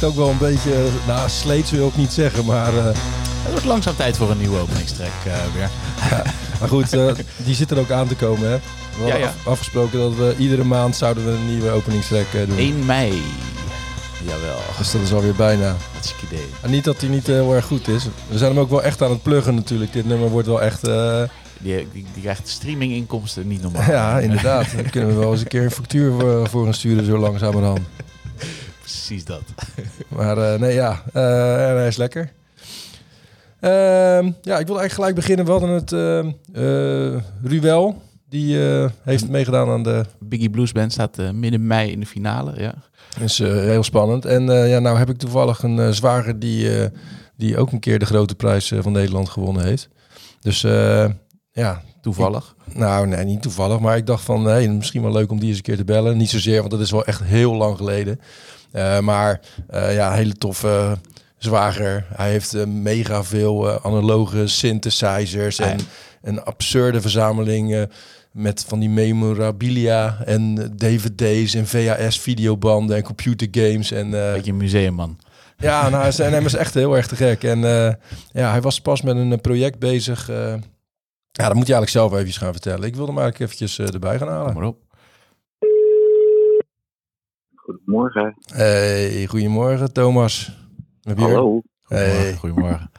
raakt ook wel een beetje, nou sleet wil ik niet zeggen, maar... Uh, het wordt langzaam tijd voor een nieuwe openingstrek uh, weer. Ja, maar goed, uh, die zit er ook aan te komen hè. We hadden ja, ja. afgesproken dat we iedere maand zouden we een nieuwe openingstrek doen. 1 mei. Jawel. Dus dat is alweer bijna. Hartstikke idee. En niet dat hij niet heel erg goed is. We zijn hem ook wel echt aan het pluggen natuurlijk. Dit nummer wordt wel echt... Die, die, die, krijgt streaminginkomsten niet normaal. Ja, inderdaad. Dan kunnen we wel eens een keer een factuur voor, voor sturen zo langzamerhand. Precies dat. Maar uh, nee, ja, uh, hij is lekker. Uh, ja, ik wil eigenlijk gelijk beginnen. We hadden het uh, Ruel, die heeft meegedaan aan de... Biggie Blues Band staat midden mei in de finale, ja. Is heel spannend. En ja, nou heb ik toevallig een zwager die, die ook een keer de grote prijs van Nederland gewonnen heeft. Dus ja, toevallig. nou, nee, niet toevallig. Maar ik dacht van, hey, misschien wel leuk om die eens een keer te bellen. Niet zozeer, want dat is wel echt heel lang geleden. Uh, maar uh, ja, hele toffe zwager. Hij heeft uh, mega veel analoge synthesizers en een absurde verzameling met van die memorabilia en dvd's en VHS videobanden en computergames en beetje een museumman. Ja, nou, zijn hem is echt heel erg te gek. En ja, hij was pas met een project bezig. Ja, dat moet je eigenlijk zelf even gaan vertellen. Ik wilde maar eventjes uh, erbij gaan halen. maar op. Goedemorgen. Hey, goedemorgen Thomas. Hallo. Hey. Goedemorgen.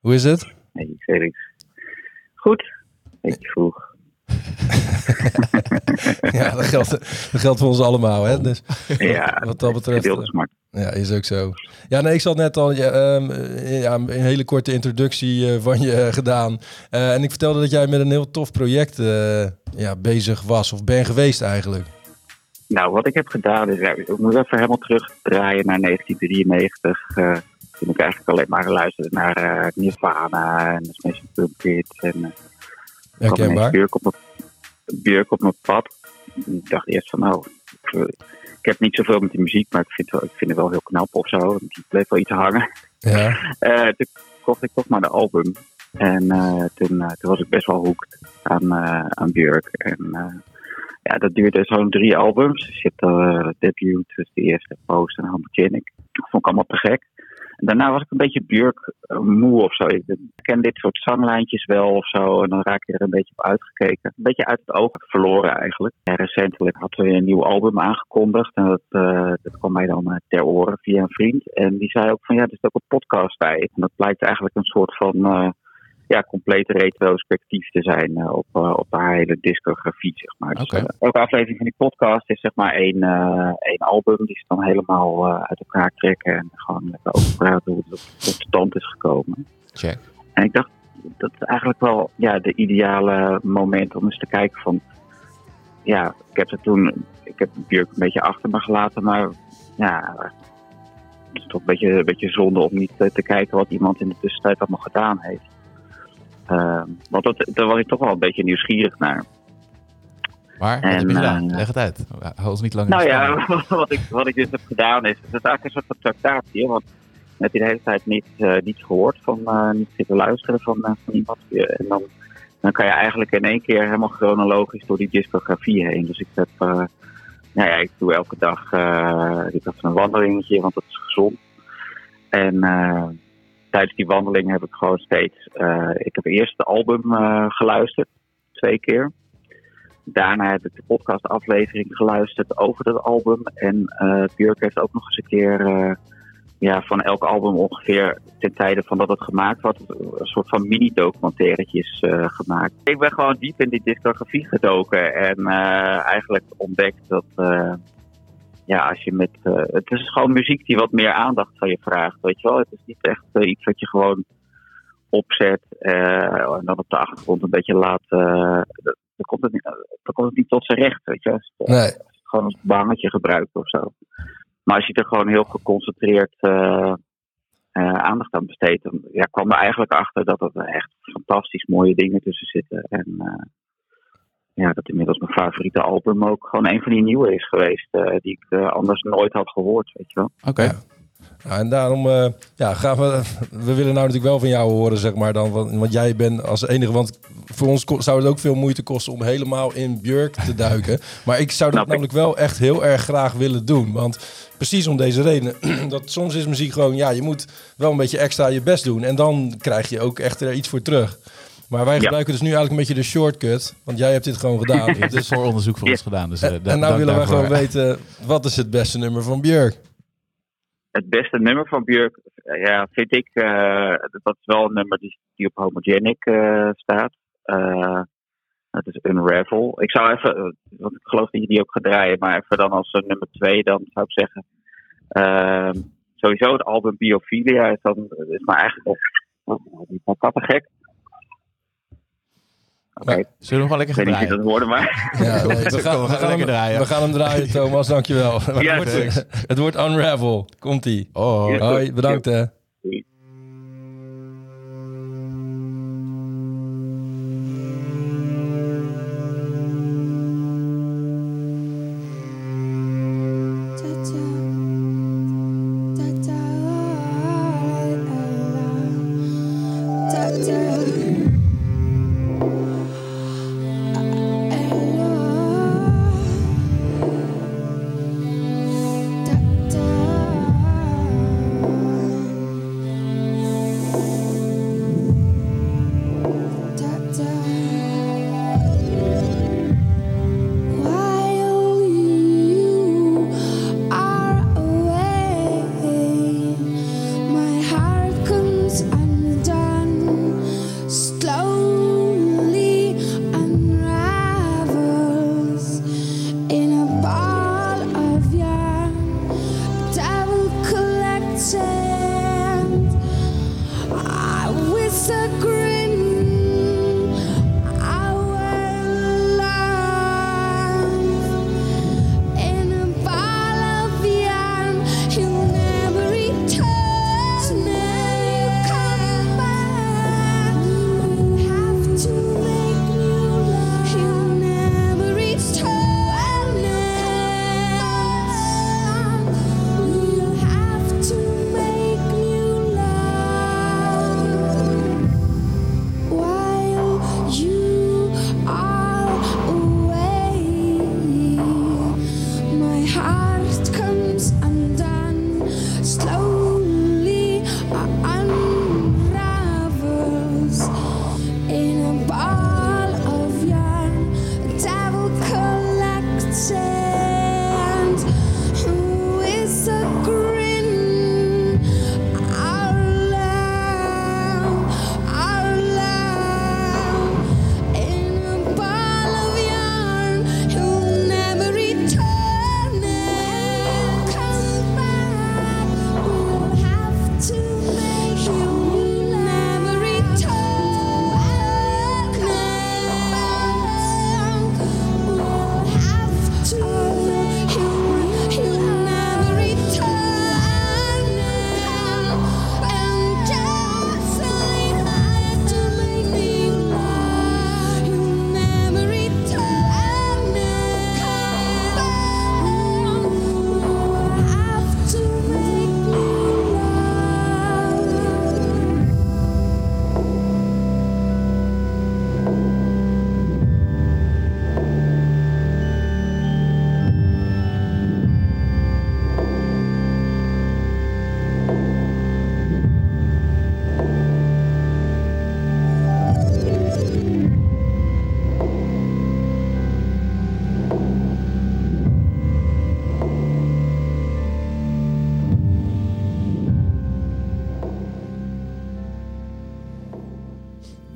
Hoe is het? Hey Felix. Goed. Beetje vroeg. ja, dat geldt, dat geldt voor ons allemaal. Hè? Dus ja, wat dat betreft. Ja, is ook zo. Ja, nee, ik zat net al ja, um, ja, een hele korte introductie uh, van je uh, gedaan. Uh, en ik vertelde dat jij met een heel tof project ja, bezig was, of ben geweest eigenlijk. Nou, wat ik heb gedaan is, ik moet even helemaal terugdraaien naar 1993. toen ik eigenlijk alleen maar luisterde naar Nirvana en Smashing Pumpkins en Herkenbaar. Björk op, mijn, Björk op mijn pad. Ik dacht eerst van, nou, ik, heb niet zoveel met die muziek, maar ik vind, wel, ik vind het wel heel knap of zo. Die bleef wel iets hangen. Ja. Uh, toen kocht ik toch maar de album. En uh, toen, uh, toen was ik best wel hoekt aan, aan Björk. En ja, dat duurde zo'n drie albums. Je hebt uh, Debut, dus de eerste post en Humble Clinic. Dat vond ik allemaal te gek daarna was ik een beetje Björk uh, moe of zo. Ik ken dit soort zanglijntjes wel of zo. En dan raak je er een beetje op uitgekeken. Een beetje uit het oog verloren eigenlijk. En recentelijk hadden we een nieuw album aangekondigd. En dat, uh, dat kwam mij dan uh, ter oren via een vriend. En die zei ook van ja, er is ook een podcast bij. En dat blijkt eigenlijk een soort van ja, complete retrospectief te zijn uh, op, uh, op haar hele discografie, zeg maar. Dus, okay. Dus, elke aflevering van die podcast is zeg maar één, één album. Die ze dan helemaal uit elkaar trekken en gewoon lekker over praten hoe het tot stand is gekomen. Check. En ik dacht, dat is eigenlijk wel ja, de ideale moment om eens te kijken van... Ja, ik heb het toen... Ik heb Björk een beetje achter me gelaten, maar ja... Het is toch een beetje, een beetje zonde om niet te kijken wat iemand in de tussentijd allemaal gedaan heeft. Uh, want dat, daar was ik toch wel een beetje nieuwsgierig naar. Maar wat heb je gedaan? Uh, Leg het uit. Hou ons niet lang Nou ja, wat ik, wat ik dus heb gedaan is... Het is eigenlijk een soort van tractatie. Want heb de hele tijd niet, uh, niets gehoord van... Uh, niet zitten luisteren van, van iemand. En dan, dan kan je eigenlijk in één keer helemaal chronologisch door die discografie heen. Dus ik heb... nou ja, ik doe elke dag ik heb een wandelingetje, want dat is gezond. En tijdens die wandeling heb ik gewoon steeds. Uh, ik heb eerst het album uh, geluisterd, twee keer. Daarna heb ik de podcastaflevering geluisterd over dat album. En uh, Björk heeft ook nog eens een keer ja, van elk album ongeveer ten tijde van dat het gemaakt wordt, een soort van mini-documentaires gemaakt. Ik ben gewoon diep in die discografie gedoken en eigenlijk ontdekt dat ja, als je met. Uh, het is gewoon muziek die wat meer aandacht van je vraagt. Weet je wel? Het is niet echt uh, iets wat je gewoon opzet uh, en dan op de achtergrond een beetje laat. dan, komt het niet, dan komt het niet tot zijn recht. Weet je? Als, nee. als het gewoon als bangetje gebruikt of zo. Maar als je er gewoon heel geconcentreerd aandacht aan besteedt, dan ja, kwam er eigenlijk achter dat er echt fantastisch mooie dingen tussen zitten. En ja, dat inmiddels mijn favoriete album ook gewoon een van die nieuwe is geweest. Uh, die ik uh, anders nooit had gehoord, weet je wel. Oké. Okay. Ja, en daarom uh, ja, gaan we, we willen nou natuurlijk wel van jou horen, zeg maar dan. Want, want jij bent als enige, want voor ons zou het ook veel moeite kosten om helemaal in Björk te duiken. maar ik zou dat namelijk wel echt heel erg graag willen doen. Want precies om deze reden, dat soms is muziek gewoon, ja, je moet wel een beetje extra je best doen. En dan krijg je ook echt er iets voor terug. Maar wij gebruiken dus nu eigenlijk een beetje de shortcut. Want jij hebt dit gewoon gedaan. Je hebt dus voor onderzoek voor ons gedaan. Dus, uh, en nou willen wij gewoon weten, wat is het beste nummer van Björk? Het beste nummer van Björk, ja, vind ik, uh, dat is wel een nummer die, die op Homogenic uh, staat. het is Unravel. Ik zou even, want ik geloof dat je die ook gaat draaien, maar even dan als nummer twee, dan zou ik zeggen, ehm, sowieso het album Biophilia is dan, is maar eigenlijk, oh, die van Okay. Zullen we nog wel lekker gaan draaien? dat worden, maar... Ja, nee, we, gaan, we, gaan hem, draaien. we gaan hem draaien, Thomas. Dankjewel. Ja, het, wordt, het wordt Unravel. Komt-ie. Oh, Hoi, bedankt hè.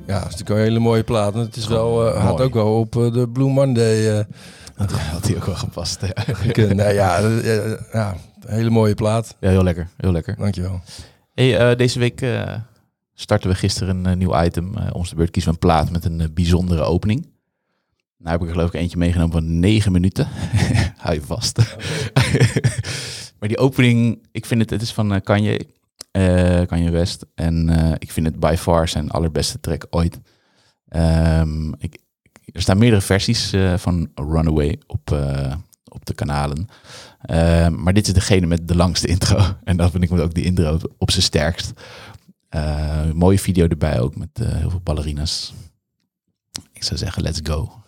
Natuurlijk een hele mooie plaat. En het is wel, uh, had ook wel op uh, de Blue Monday. Uh, dat had hij ook wel gepast. Ja. nee, ja, ja, hele mooie plaat. Ja, heel lekker. Heel lekker. Dankjewel. Hey, deze week starten we gisteren een nieuw item. Ons de beurt kiezen we een plaat met een bijzondere opening. Nou heb ik er geloof ik eentje meegenomen van negen minuten. Hou je vast. maar die opening, ik vind het, het is van Kanye. Eh, Kanye West. En eh, ik vind het by far zijn allerbeste track ooit. Ehm, ik, er staan meerdere versies eh, van Runaway op, op de kanalen. Ehm, maar dit is degene met de langste intro. en dat vind ik ook die intro op, op zijn sterkst. mooie video erbij ook met heel veel ballerinas. Ik zou zeggen, let's go.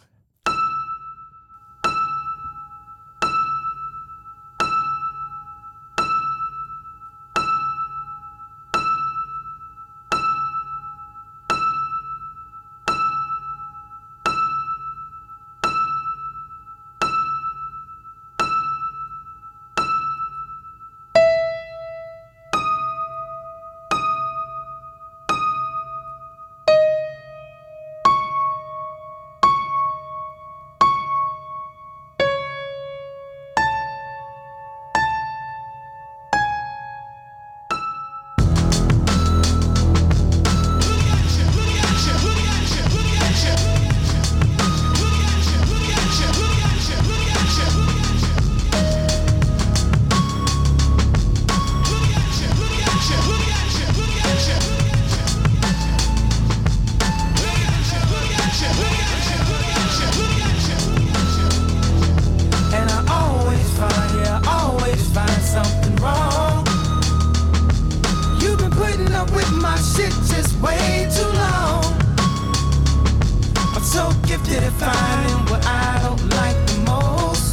so gifted at finding what I don't like the most.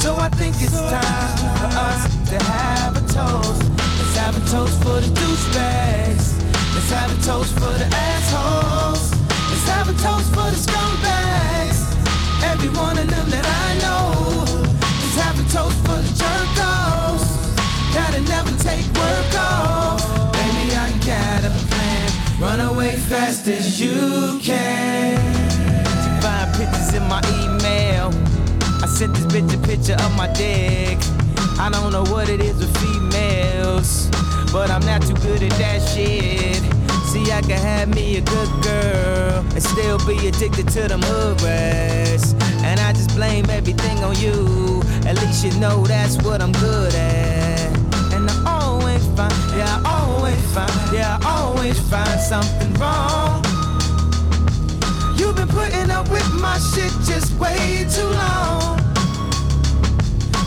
So I think it's time for us to have a toast. Let's have a toast for the douchebags. Let's have a toast for the assholes. Let's have a toast for the scumbags. Every one of them that I know. Let's have a toast for the jerkos. Gotta never take work off. Run away fast as you can. To find pictures in my email. I sent this bitch a picture of my dick. I don't know what it is with females, but I'm not too good at that shit. See, I can have me a good girl and still be addicted to them hood rats. And I just blame everything on you. At least you know that's what I'm good at. And I always find, yeah, I always always find, yeah, I always find something wrong. You've been putting up with my shit just way too long.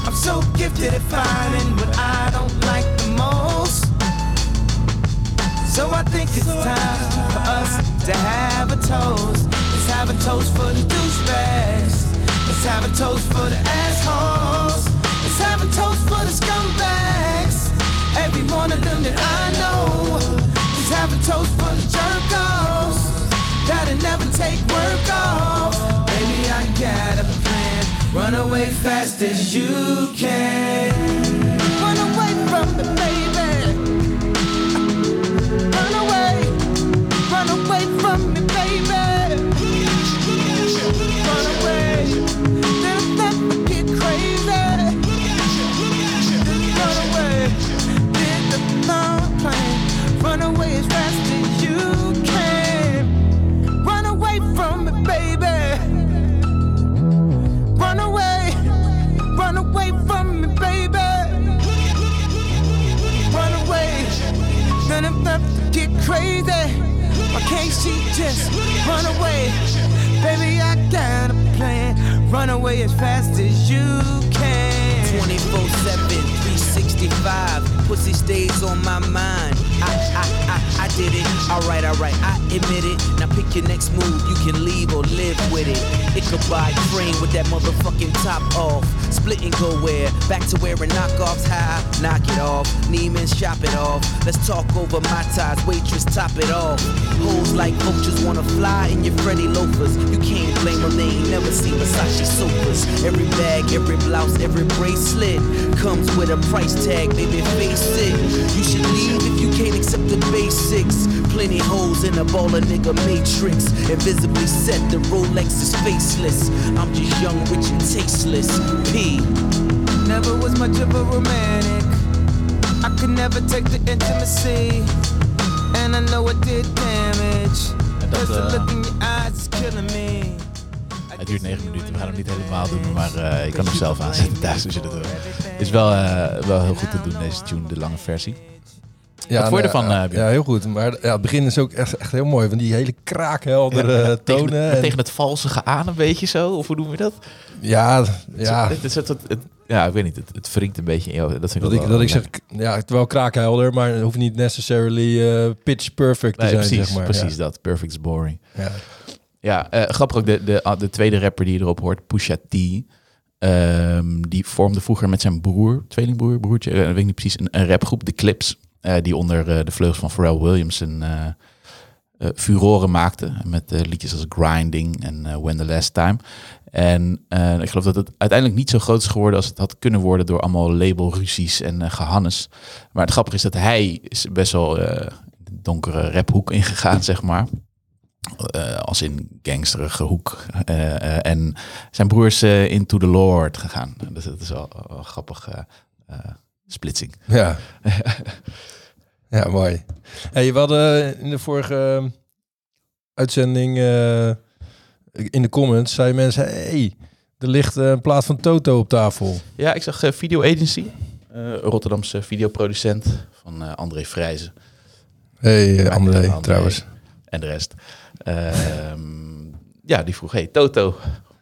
I'm so gifted at finding what I don't like the most. So I think it's time for us to have a toast. Let's have a toast for the douchebags. Let's have a toast for the assholes. Let's have a toast for the scumbags. Every one of them that I know is having toast for the jerk offs that'll never take work off. Baby, I got a plan. Run away fast as you can. Run away from me, baby. crazy. Why can't she just run away? Baby, I got a plan. Run away as fast as you can. 24 7, 365. Pussy stays on my mind. I, I, I, did it. Alright, alright, I admit it. Now pick your next move, you can leave or live with it. It could buy a train with that motherfucking top off. Split and go where? Back to wearing knockoffs high. Knock it off. Neiman's shop it off. Let's talk over my ties. Waitress, top it off. Hoes like coaches wanna fly in your Freddy loafers. You can't blame them, they ain't never seen Versace sofas. Every bag, every blouse, every bracelet comes with a price tag, baby, face it. You should leave if you can't except the basics. Plenty holes in a baller nigga matrix. Invisibly set, the Rolex is faceless. I'm just young, rich, and tasteless. P. Never was much of a romantic. I could never take the intimacy. And I know it did damage. Cause the eh, look in your eyes is killing me. Het duurt 9 minuten. We gaan hem niet helemaal doen, maar uh, je kan hem zelf aanzetten thuis als je dat wil. Is wel, uh, wel heel goed te doen, deze tune, de lange versie. Ja, Wat vond je nou, ervan, Ja, heel goed. Maar ja, het begin is ook echt, echt heel mooi. Van die hele kraakheldere tegen, tonen. en- tegen het valsige aan een beetje zo, of hoe doen we dat? ja, ja. Het, is het, het, het- ja, ik weet niet, het, het wringt een beetje in jou. Dat vind ik Dat ik, wel dat ik zeg, ja, het wel kraakhelder, maar het hoeft niet necessarily eh, pitch perfect te Nee, zijn, precies, zeg maar. precies dat. Perfect is boring. Ja. Ja. Eh, grappig ook, de, de, ah, de tweede rapper die je erop hoort, Pusha T, ehm, die vormde vroeger met zijn broer, tweelingbroer, broertje, eh, weet ik niet precies, een, een rapgroep, de Clips, die onder eh, de vleugels van Pharrell Williams een eh eh, furoren maakte, met eh, liedjes als Grinding en eh, When the Last Time. En eh, ik geloof dat het uiteindelijk niet zo groot is geworden als het had kunnen worden door allemaal labelruzies en eh, gehannes. Maar het grappige is dat hij is best wel eh, de donkere raphoek ingegaan, zeg maar. Eh, als in gangsterige hoek. Eh, eh, en zijn broer is eh, into the Lord gegaan. Dus dat is wel, wel een grappig eh, eh, splitsing. Ja. ja, mooi. Hey, we hadden in de vorige uitzending eh, in de comments zei mensen, hey, er ligt een plaat van Toto op tafel. Ja, ik zag eh, Video Agency, eh, Rotterdamse videoproducent van André Vrijzen. Hey, André, André. trouwens. en de rest. Ehm, ja, die vroeg, hey Toto,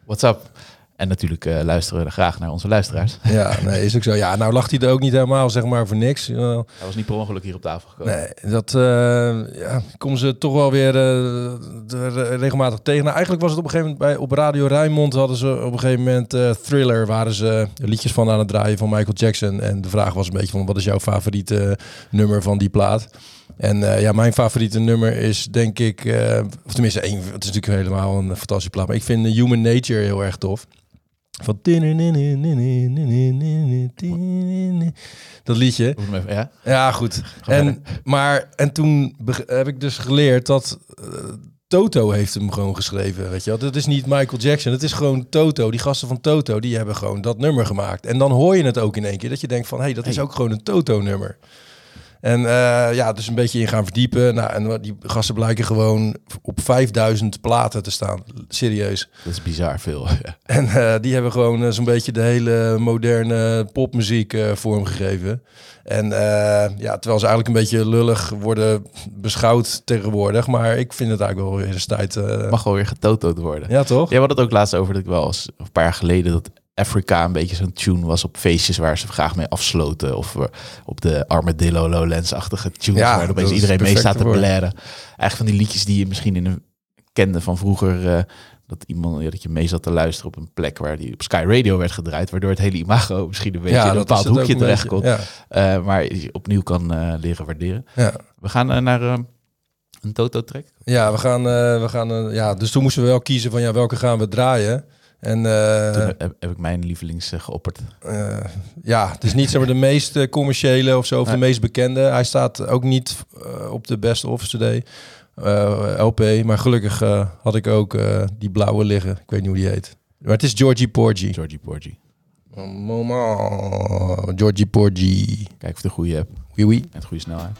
what's up? En natuurlijk eh, luisteren we graag naar onze luisteraars. Ja, nee, is ook zo. Ja, nou lag hij er ook niet helemaal, zeg maar, voor niks. Hij was niet per ongeluk hier op tafel gekomen. Nee, dat eh ja, komen ze toch wel weer eh, regelmatig tegen. Nou, eigenlijk was het op een gegeven moment bij op Radio Rijnmond hadden ze op een gegeven moment Thriller waren ze liedjes van aan het draaien van Michael Jackson en de vraag was een beetje van wat is jouw favoriete nummer van die plaat? En ja, mijn favoriete nummer is denk ik, of tenminste één, het is natuurlijk helemaal een fantastische plaat, maar ik vind Human Nature heel erg tof. Van dat liedje. Ja? Ja, goed. En, maar, en toen heb ik dus geleerd dat eh, Toto heeft hem gewoon geschreven, weet je wel. Dat is niet Michael Jackson, het is gewoon Toto. Die gasten van Toto, die hebben gewoon dat nummer gemaakt. En dan hoor je het ook in één keer, dat je denkt van... hé, hey, dat is ook gewoon een Toto-nummer. En eh, ja, dus een beetje in gaan verdiepen. Nou, en die gasten blijken gewoon op 5000 platen te staan. Serieus. Dat is bizar veel. Ja. En eh, die hebben gewoon eh, zo'n beetje de hele moderne popmuziek vormgegeven. En ja, terwijl ze eigenlijk een beetje lullig worden beschouwd tegenwoordig. Maar ik vind het eigenlijk wel weer eens tijd. Mag wel weer getotoed worden. ja, toch? Jij had het ook laatst over dat ik wel eens een paar jaar geleden dat Africa een beetje zo'n tune was op feestjes waar ze graag mee afsloten. Of op de Armadillo Lowlands-achtige tunes Ja, waar opeens iedereen mee staat te blaren. Eigenlijk van die liedjes die je misschien in een kende van vroeger. eh, dat iemand ja, dat je mee zat te luisteren op een plek waar die op Sky Radio werd gedraaid, waardoor het hele imago misschien een beetje in een bepaald hoekje terecht komt. Ja, Eh, maar je opnieuw kan eh, leren waarderen. ja. We gaan naar een Toto-track. ja, we gaan, we gaan ja, dus toen moesten we wel kiezen van ja, welke gaan we draaien. En eh, Toen heb, heb ik mijn lievelings eh, geopperd. Eh, ja, het is niet zeg maar, de meest commerciële of zo, of de meest bekende. Hij staat ook niet op de Best of eh, LP. Maar gelukkig had ik ook die blauwe liggen. Ik weet niet hoe die heet. Maar het is Georgie Porgy. Georgie Porgy. Moment. Georgie Porgy. Kijk of de goede hebt. Oui, oui. Met goede snelheid.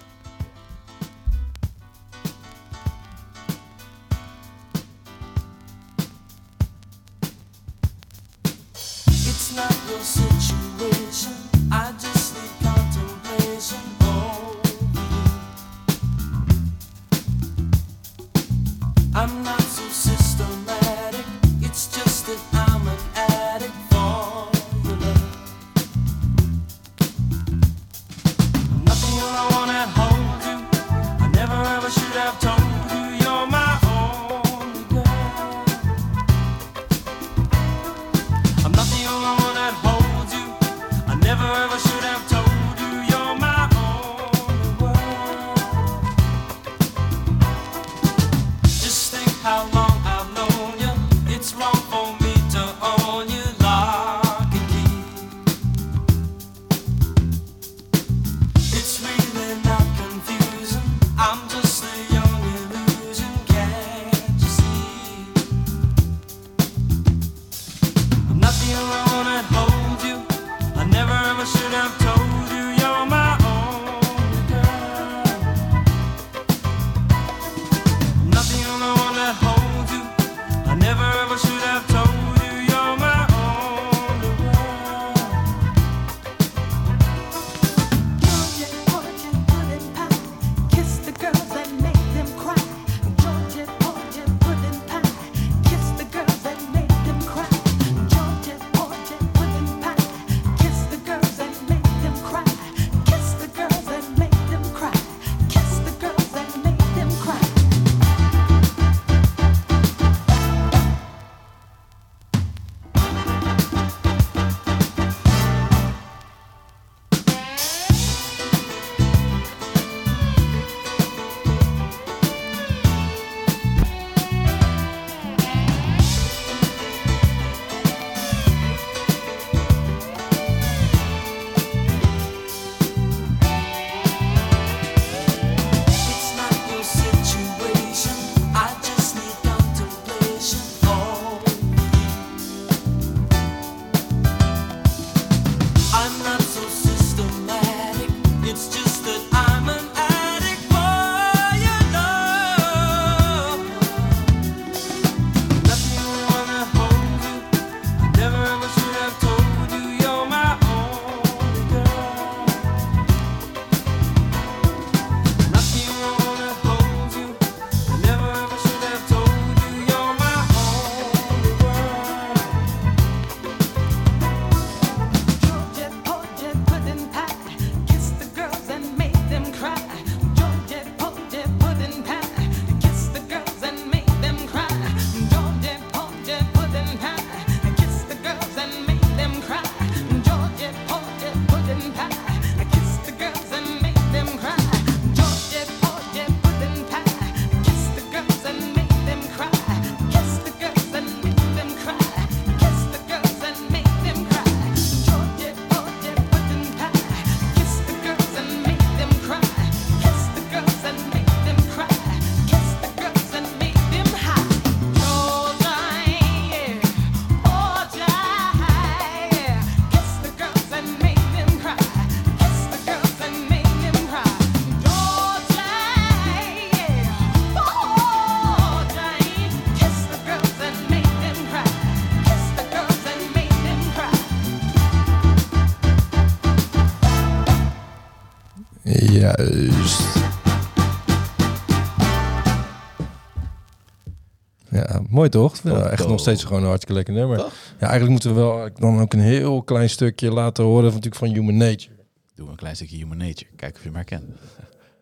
Mooi toch? Ja, echt nog steeds gewoon een hartstikke lekker nummer. Toch? Ja, eigenlijk moeten we wel dan ook een heel klein stukje laten horen van, natuurlijk van Human Nature. Doe een klein stukje Human Nature. Kijk of je hem herkent.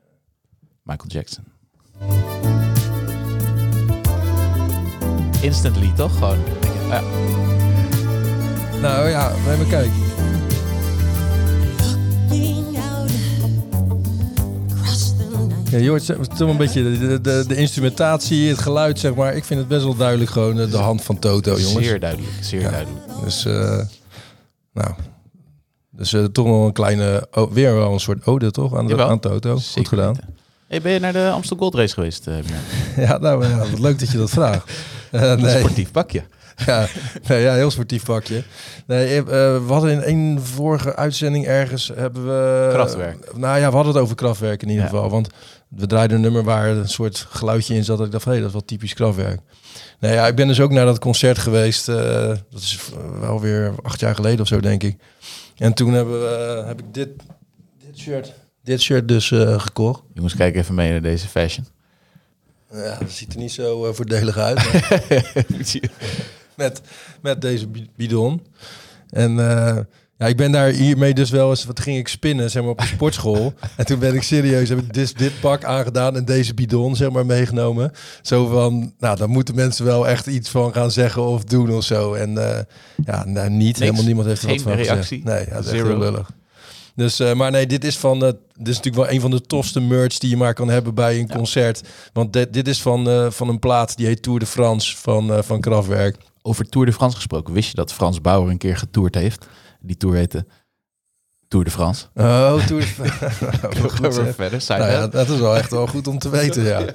Michael Jackson. Instantly, toch? Gewoon. Ja. Nou ja, nee, maar kijk. Ja, je hoort toch een beetje de, de, de instrumentatie, het geluid, zeg maar. Ik vind het best wel duidelijk gewoon eh, de hand van Toto, jongens. Zeer duidelijk, zeer Ja. duidelijk. Dus, eh, nou, dus eh, toch nog een kleine, oh, weer wel een soort ode, toch? Aan, de, Jawel. aan Toto. Goed gedaan. Hey, ben je naar de Amstel Gold Race geweest, uh, Ja, nou ja, wat leuk dat je dat vraagt. Eh, nee. Sportief pakje. Ja, nee, ja, heel sportief pakje. Nee, eh, we hadden in een vorige uitzending ergens hebben we... Kraftwerk. Nou ja, we hadden het over krachtwerk in ieder Ja. geval. Want we draaiden een nummer waar een soort geluidje in zat. Dat ik dacht, hé, dat is wel typisch krachtwerk. Nee, ja, ik ben dus ook naar dat concert geweest. eh, dat is eh, wel weer acht jaar geleden of zo, denk ik. En toen hebben we, eh, heb ik dit, dit shirt, dit shirt dus eh, gekocht. Jongens, kijk even mee naar deze fashion. Ja, dat ziet er niet zo eh, voordelig uit. maar- met, met deze bi- bidon. En eh, ja, ik ben daar hiermee dus wel eens, wat ging ik spinnen, zeg maar, op de sportschool. en toen ben ik serieus, heb ik dit, dit pak aangedaan en deze bidon, zeg maar, meegenomen. Zo van, nou, dan moeten mensen wel echt iets van gaan zeggen of doen of zo. En eh, ja, nou, niet. Helemaal niemand heeft er wat van reactie? gezegd. Nee, ja, dat is Zero? heel lullig. Dus, eh, maar nee, dit is van, eh, dit is natuurlijk wel een van de tofste merch die je maar kan hebben bij een concert. Want dit, dit is van, van een plaat die heet Tour de France van, van Kraftwerk. Over Tour de France gesproken. Wist je dat Frans Bauer een keer getoerd heeft? Die tour heette Tour de France. Oh, Tour de Goed, Gaan we zeg. verder. Side nou ja, dat is wel echt wel goed om te weten, ja. Dat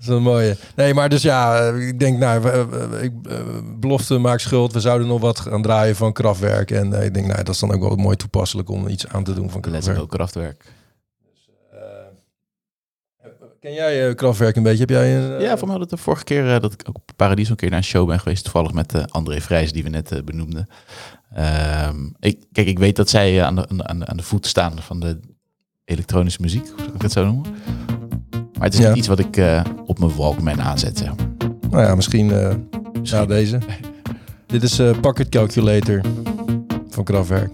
is een mooie. Nee, maar dus ja, eh, ik denk, nou, ik, eh, belofte maak schuld. We zouden nog wat gaan draaien van Kraftwerk. En eh, ik denk, nou, dat is dan ook wel mooi toepasselijk om iets aan te doen van Let's Kraftwerk. go, Kraftwerk. Ken jij eh, Kraftwerk een beetje? Heb jij een... eh, Ja, voor mij had het de vorige keer eh, dat ik ook op Paradies een keer naar een show ben geweest. Toevallig met eh, André Vrijs, die we net eh, benoemden. Ehm, ik, kijk, ik weet dat zij eh, aan, de, aan, de, aan de voet staan van de elektronische muziek. Zou ik het zo noemen? Maar het is Ja. niet iets wat ik eh, op mijn Walkman aanzet. Zeg. Nou ja, misschien, eh Misschien. ja, deze. Dit is eh Pocket Calculator van Kraftwerk.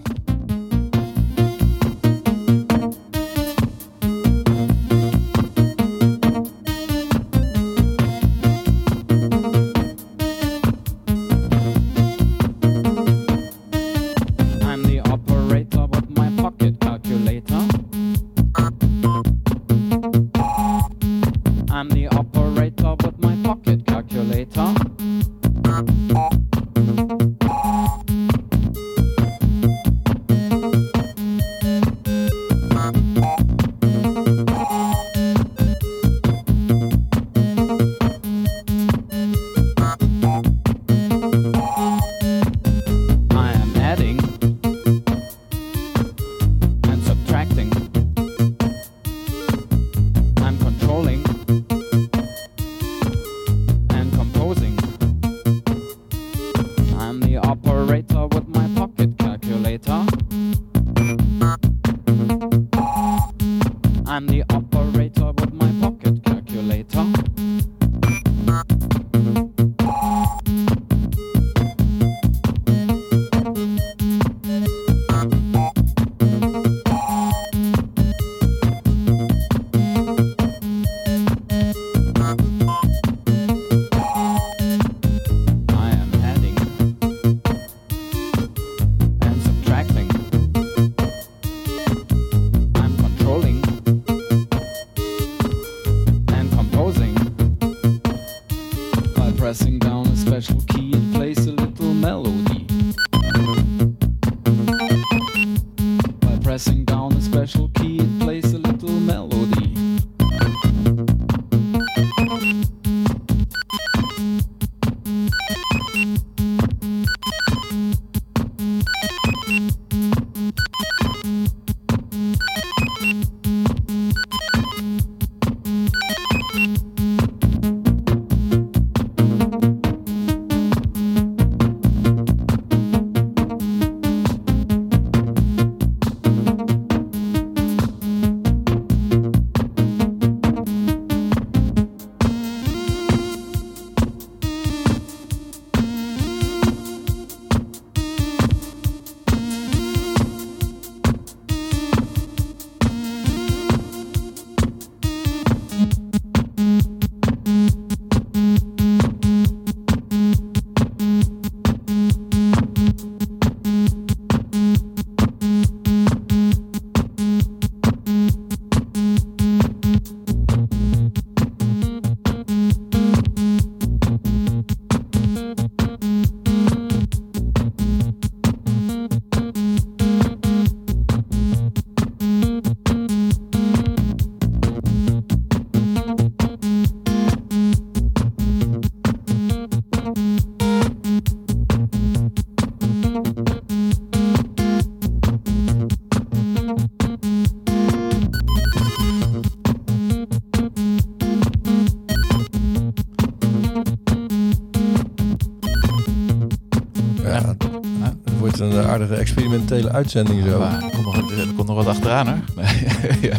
Experimentele uitzending zo. Maar er komt nog, er komt nog wat achteraan hoor. Nee, ja.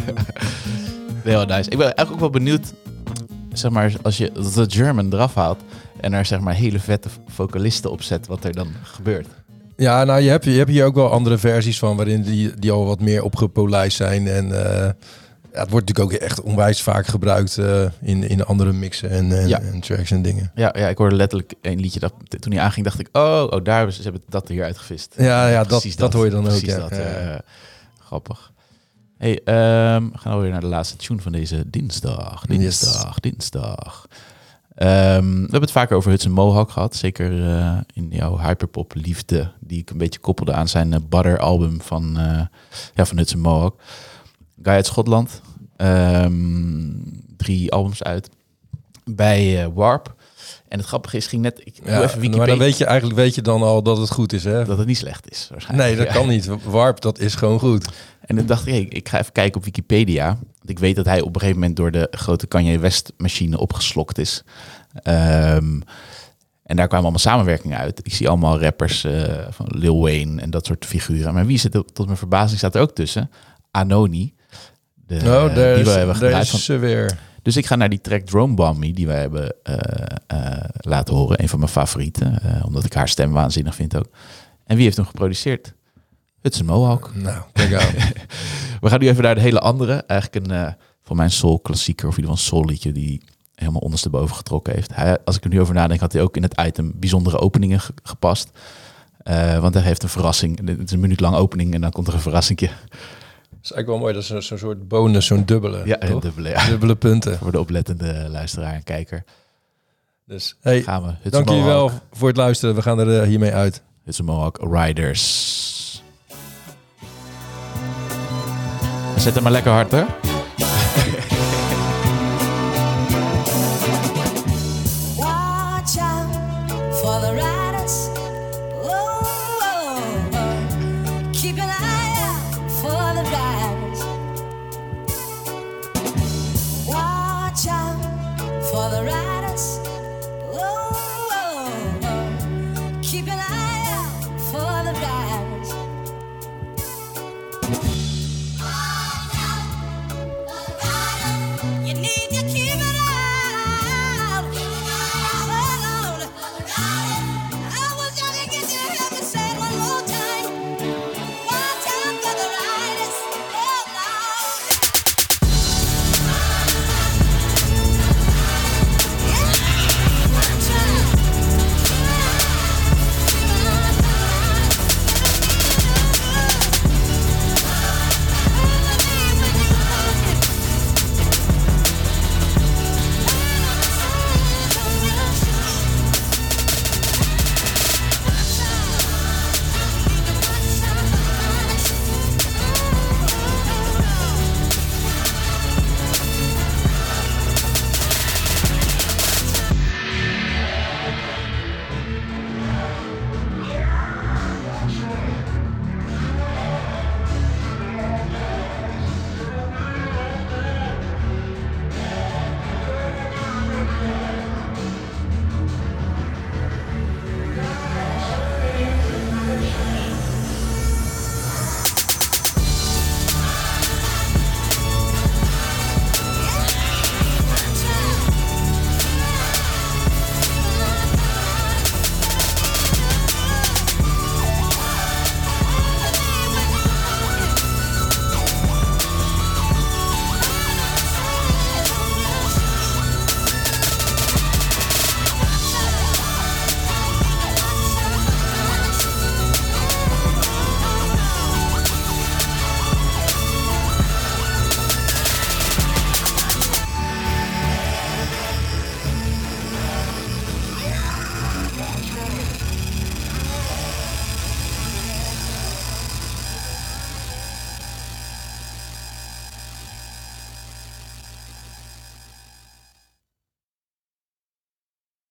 nee wel nice. Ik ben eigenlijk ook wel benieuwd, zeg maar, als je de German eraf haalt en er zeg maar hele vette vocalisten op zet, wat er dan gebeurt. Ja, nou, je hebt, je hebt hier ook wel andere versies van waarin die, die al wat meer opgepolijst zijn. En eh, ja, het wordt natuurlijk ook echt onwijs vaak gebruikt eh, in, in andere mixen en, en, Ja. en tracks en dingen. Ja, ja, ik hoorde letterlijk een liedje dat toen hij aanging, dacht ik, oh, oh daar hebben ze, hebben dat hier uitgevist. Ja, ja dat, dat, hoor je dan ook. Precies Ja. dat, Ja, eh, grappig. Hey, ehm, we gaan alweer naar de laatste tune van deze dinsdag. Dinsdag, dinsdag. Ehm, we hebben het vaker over Hudson Mohawk gehad. Zeker eh, in jouw hyperpop liefde. Die ik een beetje koppelde aan zijn Butter album van, ja, van Hudson Mohawk. Guy uit Schotland. Ehm, drie albums uit. Bij eh, Warp. En het grappige is, ging net... Ik Ja, even Wikipedia. maar dan weet je eigenlijk weet je dan al dat het goed is, hè? Dat het niet slecht is, waarschijnlijk. Nee, dat kan niet. Warp, dat is gewoon goed. En dan dacht ik, hey, ik ga even kijken op Wikipedia. Want ik weet dat hij op een gegeven moment door de grote Kanye West machine opgeslokt is. Ehm, en daar kwamen allemaal samenwerkingen uit. Ik zie allemaal rappers eh, van Lil Wayne en dat soort figuren. Maar wie zit er, tot mijn verbazing staat er ook tussen? Anoni. De, Oh, die we hebben van ze weer. dus ik ga naar die track Drone Bomb Me, die wij hebben eh, eh, laten horen. Een van mijn favorieten, eh, omdat ik haar stem waanzinnig vind ook. En wie heeft hem geproduceerd? Hudson Mohawk. Nou, kijk aan. We gaan nu even naar de hele andere. Eigenlijk een van mijn soul klassieker, of in ieder geval een soul liedje die helemaal ondersteboven getrokken heeft. Hij, als ik er nu over nadenk, had hij ook in het item bijzondere openingen ge- gepast. Want hij heeft een verrassing. Het is een minuut lang opening en dan komt er een verrassingje. Is eigenlijk wel mooi. Dat is zo- zo'n soort bonus, zo'n dubbele. Ja, een dubbele. Ja. Dubbele punten. Voor de oplettende luisteraar en kijker. Dus hey, Gaan we. Dank jullie wel voor het luisteren. We gaan er eh, hiermee uit. Hudson Mohawk Riders. Zet hem maar lekker hard, hè?